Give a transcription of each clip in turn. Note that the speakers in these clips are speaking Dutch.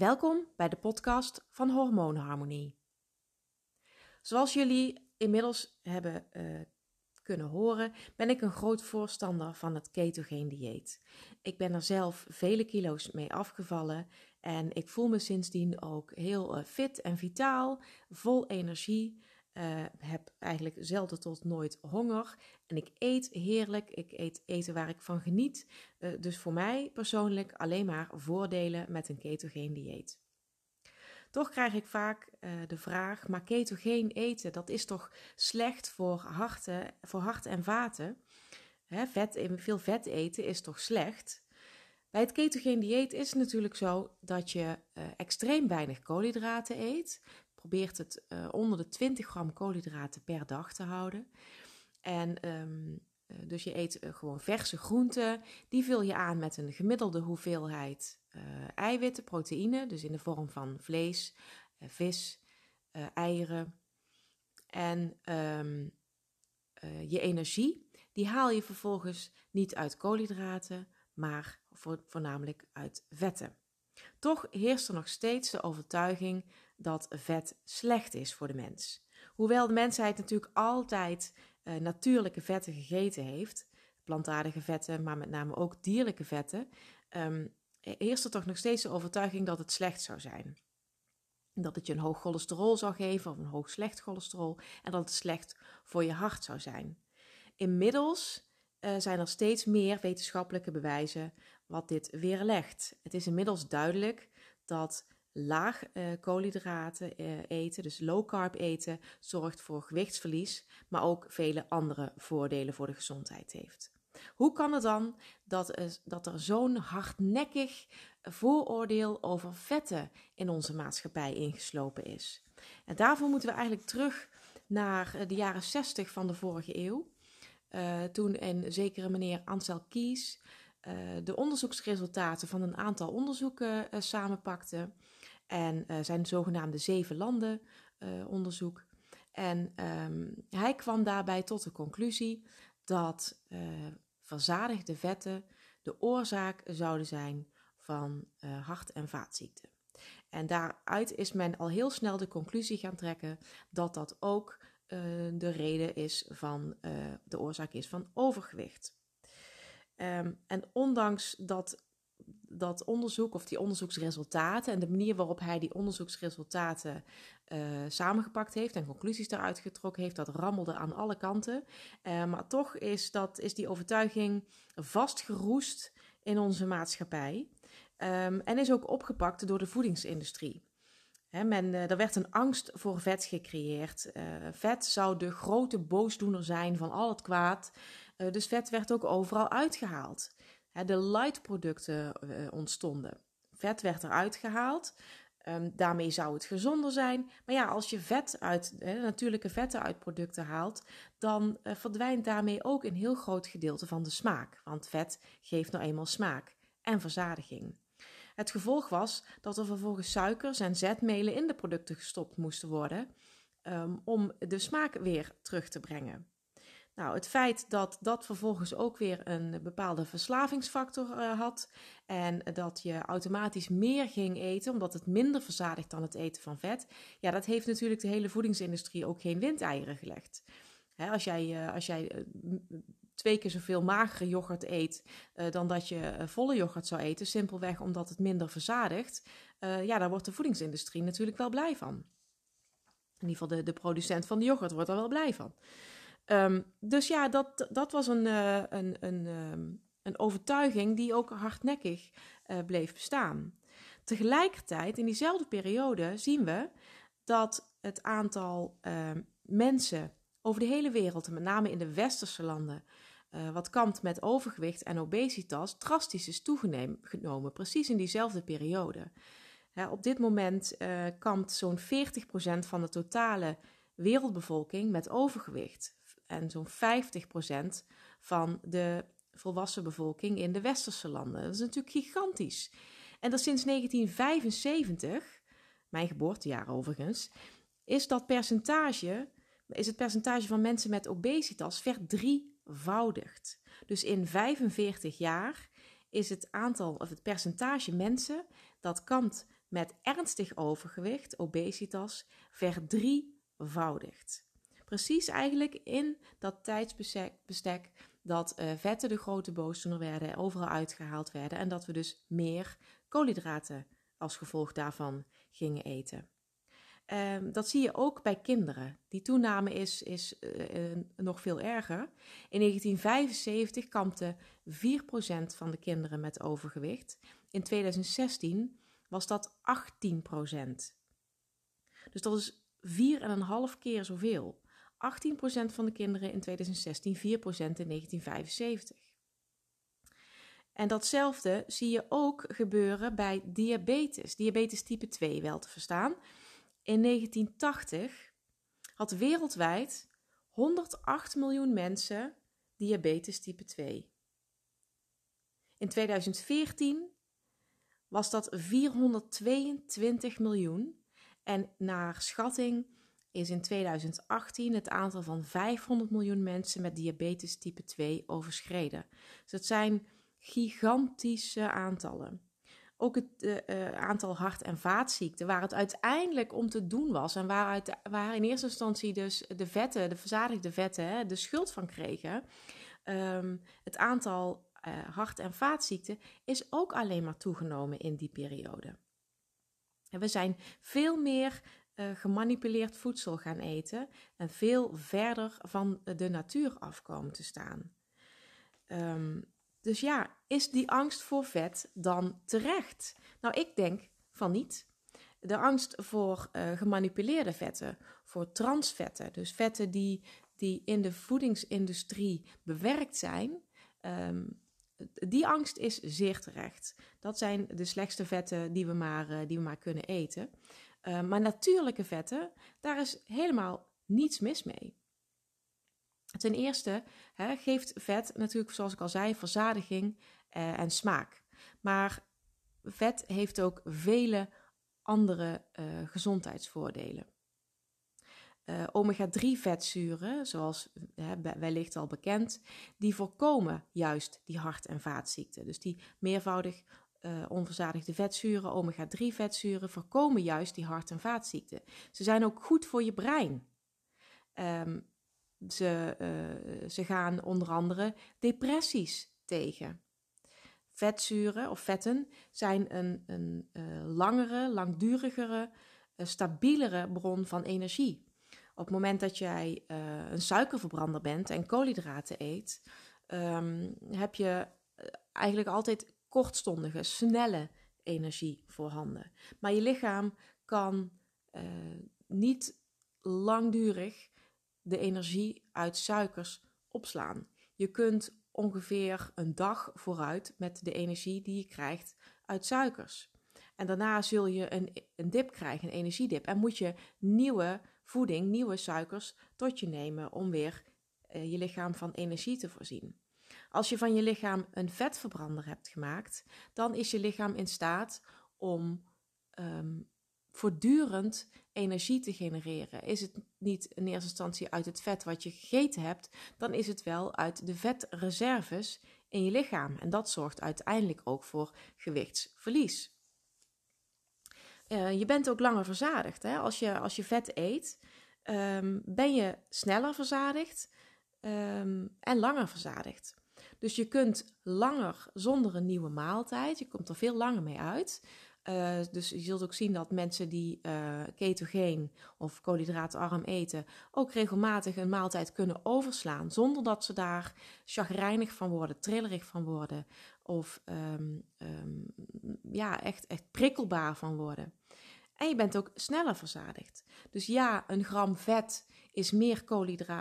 Welkom bij de podcast van Hormoonharmonie. Zoals jullie inmiddels hebben uh, kunnen horen, ben ik een groot voorstander van het ketogeen dieet. Ik ben er zelf vele kilo's mee afgevallen en ik voel me sindsdien ook heel uh, fit en vitaal, vol energie. Uh, heb eigenlijk zelden tot nooit honger. En ik eet heerlijk. Ik eet eten waar ik van geniet. Uh, dus voor mij persoonlijk alleen maar voordelen met een ketogeen dieet. Toch krijg ik vaak uh, de vraag: maar ketogeen eten, dat is toch slecht voor, harten, voor hart en vaten? Hè, vet, veel vet eten is toch slecht? Bij het ketogeen dieet is het natuurlijk zo dat je extreem weinig koolhydraten eet. Probeert het uh, onder de 20 gram koolhydraten per dag te houden. En um, dus je eet gewoon verse groenten. Die vul je aan met een gemiddelde hoeveelheid uh, eiwitten, proteïne, dus in de vorm van vlees, vis, eieren. En um, je energie, die haal je vervolgens niet uit koolhydraten, maar voor, voornamelijk uit vetten. Toch heerst er nog steeds de overtuiging dat vet slecht is voor de mens. Hoewel de mensheid natuurlijk altijd natuurlijke vetten gegeten heeft, plantaardige vetten, maar met name ook dierlijke vetten, um, heerst er toch nog steeds de overtuiging dat het slecht zou zijn. Dat het je een hoog cholesterol zou geven of een hoog slecht cholesterol en dat het slecht voor je hart zou zijn. Inmiddels uh, zijn er steeds meer wetenschappelijke bewijzen wat dit weerlegt. Het is inmiddels duidelijk dat laag uh, koolhydraten uh, eten, dus low carb eten, zorgt voor gewichtsverlies, maar ook vele andere voordelen voor de gezondheid heeft. Hoe kan het dan dat, dat er zo'n hardnekkig vooroordeel over vetten in onze maatschappij ingeslopen is? En daarvoor moeten we eigenlijk terug naar de jaren 60 van de vorige eeuw. Toen een zekere meneer Ansel Kies uh, de onderzoeksresultaten van een aantal onderzoeken uh, samenpakte. En zijn zogenaamde zeven landen onderzoek. En um, hij kwam daarbij tot de conclusie dat uh, verzadigde vetten de oorzaak zouden zijn van uh, hart- en vaatziekten. En daaruit is men al heel snel de conclusie gaan trekken dat dat ook uh, de reden is van de oorzaak is van overgewicht. Um, en ondanks dat dat onderzoek of die onderzoeksresultaten en de manier waarop hij die onderzoeksresultaten uh, samengepakt heeft en conclusies daaruit getrokken heeft, dat rammelde aan alle kanten. Uh, maar toch is, dat, is die overtuiging vastgeroest in onze maatschappij um, en is ook opgepakt door de voedingsindustrie. He, men, uh, er werd een angst voor vet gecreëerd. vet zou de grote boosdoener zijn van al het kwaad. Dus vet werd ook overal uitgehaald de light producten uh, ontstonden. Vet werd eruit gehaald. Um, daarmee zou het gezonder zijn. Maar ja, als je vet uit, natuurlijke vetten uit producten haalt, dan uh, verdwijnt daarmee ook een heel groot gedeelte van de smaak. Want vet geeft nou eenmaal smaak en verzadiging. Het gevolg was dat er vervolgens suikers en zetmelen in de producten gestopt moesten worden um, om de smaak weer terug te brengen. Nou, het feit dat dat vervolgens ook weer een bepaalde verslavingsfactor uh, had en dat je automatisch meer ging eten omdat het minder verzadigt dan het eten van vet, ja, dat heeft natuurlijk de hele voedingsindustrie ook geen windeieren gelegd. Hè, als jij, uh, als jij uh, twee keer zoveel magere yoghurt eet dan dat je volle yoghurt zou eten, simpelweg omdat het minder verzadigt, ja, daar wordt de voedingsindustrie natuurlijk wel blij van. In ieder geval de, de producent van de yoghurt wordt er wel blij van. Um, dus ja, dat, dat was een, uh, een, een, um, een overtuiging die ook hardnekkig uh, bleef bestaan. Tegelijkertijd, in diezelfde periode, zien we dat het aantal uh, mensen over de hele wereld, en met name in de westerse landen, uh, wat kampt met overgewicht en obesitas, drastisch is toegenomen, precies in diezelfde periode. op dit moment kampt zo'n 40% van de totale wereldbevolking met overgewicht en zo'n 50% van de volwassen bevolking in de westerse landen. Dat is natuurlijk gigantisch. En dat sinds 1975, mijn geboortejaar overigens, is dat percentage, is het percentage van mensen met obesitas verdrievoudigd. Dus in 45 jaar is het aantal of het percentage mensen dat kampt met ernstig overgewicht, obesitas, verdrievoudigd. Precies eigenlijk in dat tijdsbestek dat uh, vetten de grote boosdoener werden, overal uitgehaald werden en dat we dus meer koolhydraten als gevolg daarvan gingen eten. Um, dat zie je ook bij kinderen. Die toename is, is uh, uh, nog veel erger. In 1975 kampte 4% van de kinderen met overgewicht. In 2016 was dat 18%. Dus dat is 4,5 keer zoveel. 18% van de kinderen in 2016, 4% in 1975. En datzelfde zie je ook gebeuren bij diabetes, diabetes type 2 wel te verstaan. In 1980 had wereldwijd 108 miljoen mensen diabetes type 2. In 2014 was dat 422 miljoen en naar schatting is in 2018 het aantal van 500 miljoen mensen met diabetes type 2 overschreden. Dus dat zijn gigantische aantallen. Ook het uh, aantal hart- en vaatziekten, waar het uiteindelijk om te doen was en waaruit, waar in eerste instantie dus de vetten, de verzadigde vetten, hè, de schuld van kregen. Um, het aantal uh, hart- en vaatziekten is ook alleen maar toegenomen in die periode. En we zijn veel meer gemanipuleerd voedsel gaan eten en veel verder van de natuur afkomen te staan. Um, dus ja, is die angst voor vet dan terecht? Nou, ik denk van niet. De angst voor uh, gemanipuleerde vetten, voor transvetten, dus vetten die, die in de voedingsindustrie bewerkt zijn, um, die angst is zeer terecht. Dat zijn de slechtste vetten die we maar, uh, die we maar kunnen eten. Uh, maar natuurlijke vetten, daar is helemaal niets mis mee. Ten eerste hè, geeft vet natuurlijk, zoals ik al zei, verzadiging uh, en smaak. Maar vet heeft ook vele andere uh, gezondheidsvoordelen. Uh, omega-3 vetzuren, zoals wellicht al bekend, die voorkomen juist die hart- en vaatziekten. Dus die meervoudig uh, onverzadigde vetzuren, omega-3 vetzuren, voorkomen juist die hart- en vaatziekten. Ze zijn ook goed voor je brein. Um, ze, uh, ze gaan onder andere depressies tegen. Vetzuren of vetten zijn een, een uh, langere, langdurigere, stabielere bron van energie. Op het moment dat jij een suikerverbrander bent en koolhydraten eet, um, heb je eigenlijk altijd kortstondige, snelle energie voorhanden. Maar je lichaam kan niet langdurig de energie uit suikers opslaan. Je kunt ongeveer een dag vooruit met de energie die je krijgt uit suikers. En daarna zul je een, een dip krijgen, een energiedip. En moet je nieuwe voeding, nieuwe suikers tot je nemen om weer uh, je lichaam van energie te voorzien. Als je van je lichaam een vetverbrander hebt gemaakt, dan is je lichaam in staat om um, voortdurend energie te genereren. Is het niet in eerste instantie uit het vet wat je gegeten hebt, dan is het wel uit de vetreserves in je lichaam. En dat zorgt uiteindelijk ook voor gewichtsverlies. Uh, je bent ook langer verzadigd. Hè? Als, je, als je vet eet, um, ben je sneller verzadigd um, en langer verzadigd. Dus je kunt langer zonder een nieuwe maaltijd, je komt er veel langer mee uit. Uh, dus je zult ook zien dat mensen die uh, ketogeen of koolhydraatarm eten ook regelmatig een maaltijd kunnen overslaan zonder dat ze daar chagrijnig van worden, trillerig van worden of um, um, ja, echt, echt prikkelbaar van worden. En je bent ook sneller verzadigd. Dus ja, een gram vet is meer,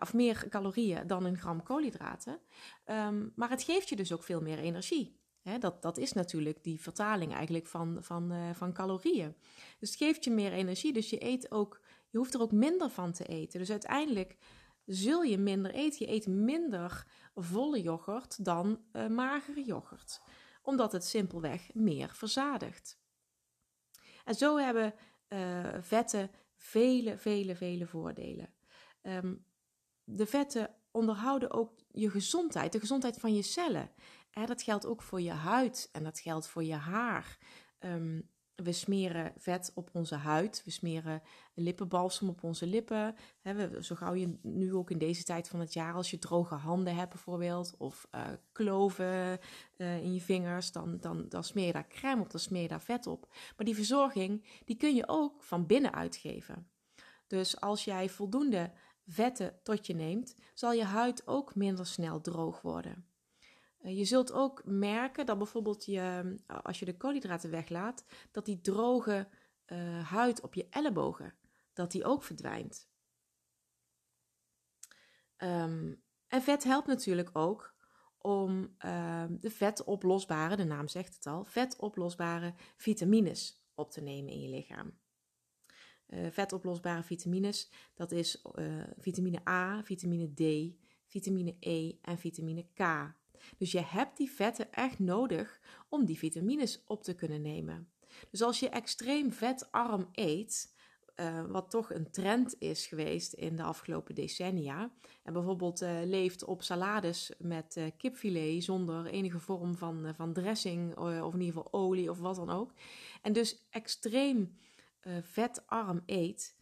of meer calorieën dan een gram koolhydraten. Um, maar het geeft je dus ook veel meer energie. Dat, dat is natuurlijk die vertaling eigenlijk van, van, uh, van calorieën. Dus het geeft je meer energie, dus je eet ook, je hoeft er ook minder van te eten. Dus uiteindelijk zul je minder eten. Je eet minder volle yoghurt dan uh, magere yoghurt, omdat het simpelweg meer verzadigt. En zo hebben uh, vetten vele, vele, vele voordelen. Um, de vetten onderhouden ook je gezondheid, de gezondheid van je cellen. dat geldt ook voor je huid en dat geldt voor je haar. Um, we smeren vet op onze huid. We smeren lippenbalsem op onze lippen. we, zo gauw je nu ook in deze tijd van het jaar, als je droge handen hebt bijvoorbeeld, of uh, kloven uh, in je vingers, dan, dan, dan smeer je daar crème op, dan smeer je daar vet op. Maar die verzorging, die kun je ook van binnen uitgeven. Dus als jij voldoende vetten tot je neemt, zal je huid ook minder snel droog worden. Eh, je zult ook merken dat bijvoorbeeld je, als je de koolhydraten weglaat, dat die droge uh, huid op je ellebogen, dat die ook verdwijnt. Um, en vet helpt natuurlijk ook om uh, de vetoplosbare, de naam zegt het al, vetoplosbare vitamines op te nemen in je lichaam. Uh, vetoplosbare vitamines, dat is uh, vitamine A, vitamine D, vitamine E en vitamine K. Dus je hebt die vetten echt nodig om die vitamines op te kunnen nemen. Dus als je extreem vetarm eet, uh, wat toch een trend is geweest in de afgelopen decennia. En bijvoorbeeld leeft op salades met kipfilet zonder enige vorm van, van dressing of in ieder geval olie of wat dan ook. En dus extreem vetarm eet,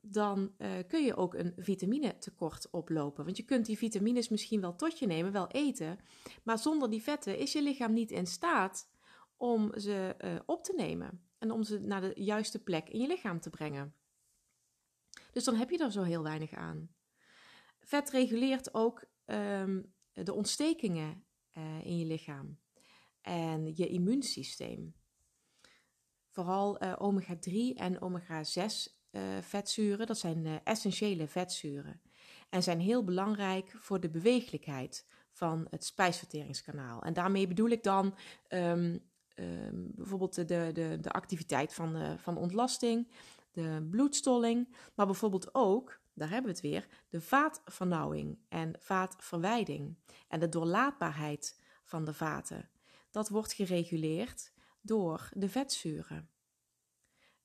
dan uh, kun je ook een vitaminetekort oplopen. Want je kunt die vitamines misschien wel tot je nemen, wel eten, maar zonder die vetten is je lichaam niet in staat om ze uh, op te nemen en om ze naar de juiste plek in je lichaam te brengen. Dus dan heb je er zo heel weinig aan. Vet reguleert ook um, de ontstekingen in je lichaam en je immuunsysteem. Vooral omega-3 en omega-6 uh, vetzuren, dat zijn uh, essentiële vetzuren. En zijn heel belangrijk voor de beweeglijkheid van het spijsverteringskanaal. En daarmee bedoel ik dan um, um, bijvoorbeeld de, de, de activiteit van, van ontlasting, de bloedstolling, maar bijvoorbeeld ook, daar hebben we het weer, de vaatvernauwing en vaatverwijding en de doorlaatbaarheid van de vaten. Dat wordt gereguleerd door de vetzuren.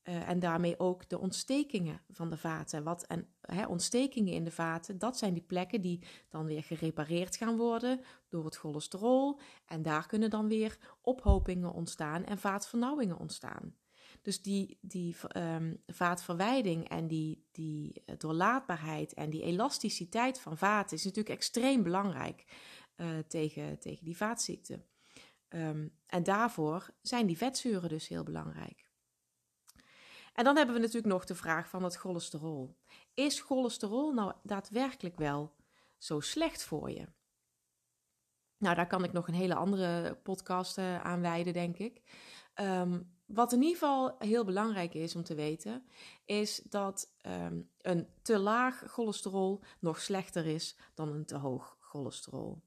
Uh, en daarmee ook de ontstekingen van de vaten. Wat, en ontstekingen in de vaten, dat zijn die plekken die dan weer gerepareerd gaan worden door het cholesterol. En daar kunnen dan weer ophopingen ontstaan en vaatvernauwingen ontstaan. Dus die, die um, vaatverwijding en die, die eh, doorlaatbaarheid en die elasticiteit van vaten is natuurlijk extreem belangrijk uh, tegen, tegen die vaatziekte. Um, en daarvoor zijn die vetzuren dus heel belangrijk. En dan hebben we natuurlijk nog de vraag van het cholesterol. Is cholesterol nou daadwerkelijk wel zo slecht voor je? Nou, daar kan ik nog een hele andere podcast uh, aan wijden, denk ik. Um, wat in ieder geval heel belangrijk is om te weten, is dat um, een te laag cholesterol nog slechter is dan een te hoog cholesterol.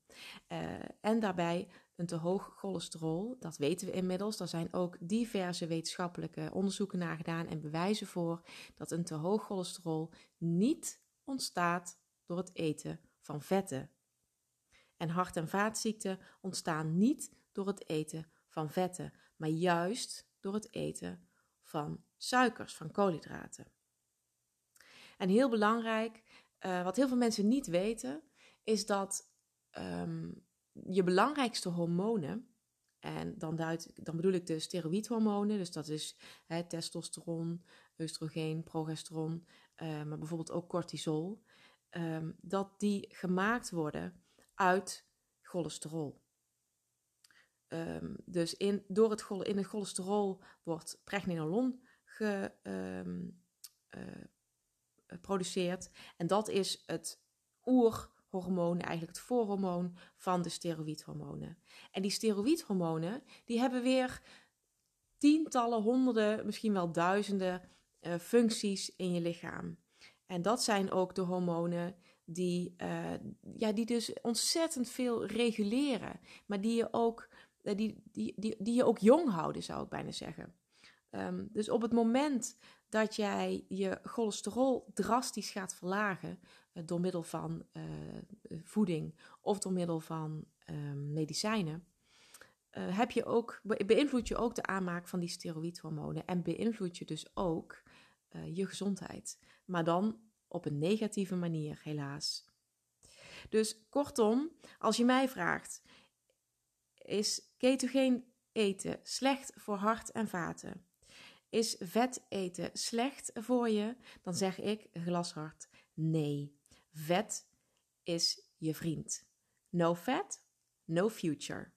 Uh, en daarbij een te hoog cholesterol, dat weten we inmiddels. Daar zijn ook diverse wetenschappelijke onderzoeken naar gedaan en bewijzen voor dat een te hoog cholesterol niet ontstaat door het eten van vetten. En hart- en vaatziekten ontstaan niet door het eten van vetten, maar juist door het eten van suikers, van koolhydraten. En heel belangrijk, uh, wat heel veel mensen niet weten, is dat um, je belangrijkste hormonen, en dan, duid, dan bedoel ik de steroïdhormonen, dus dat is hè, testosteron, oestrogeen, progesteron, uh, maar bijvoorbeeld ook cortisol, um, dat die gemaakt worden uit cholesterol. Um, dus in, door het, in het cholesterol wordt pregnenolon geproduceerd. Ehm, uh, en dat is het oer hormoon, eigenlijk het voorhormoon van de steroïdhormonen. En die steroïdhormonen, die hebben weer tientallen, honderden, misschien wel duizenden uh, functies in je lichaam. En dat zijn ook de hormonen die, uh, ja, die dus ontzettend veel reguleren, maar die je ook, uh, die, die, die, die je ook jong houden, zou ik bijna zeggen. Um, dus op het moment dat jij je cholesterol drastisch gaat verlagen, eh, door middel van uh, voeding of door middel van uh, medicijnen, heb je ook, beïnvloed je ook de aanmaak van die steroïdhormonen en beïnvloed je dus ook je gezondheid. Maar dan op een negatieve manier, helaas. Dus kortom, als je mij vraagt, is ketogeen eten slecht voor hart en vaten? Is vet eten slecht voor je? Dan zeg ik glashard nee. Vet is je vriend. No fat, no future.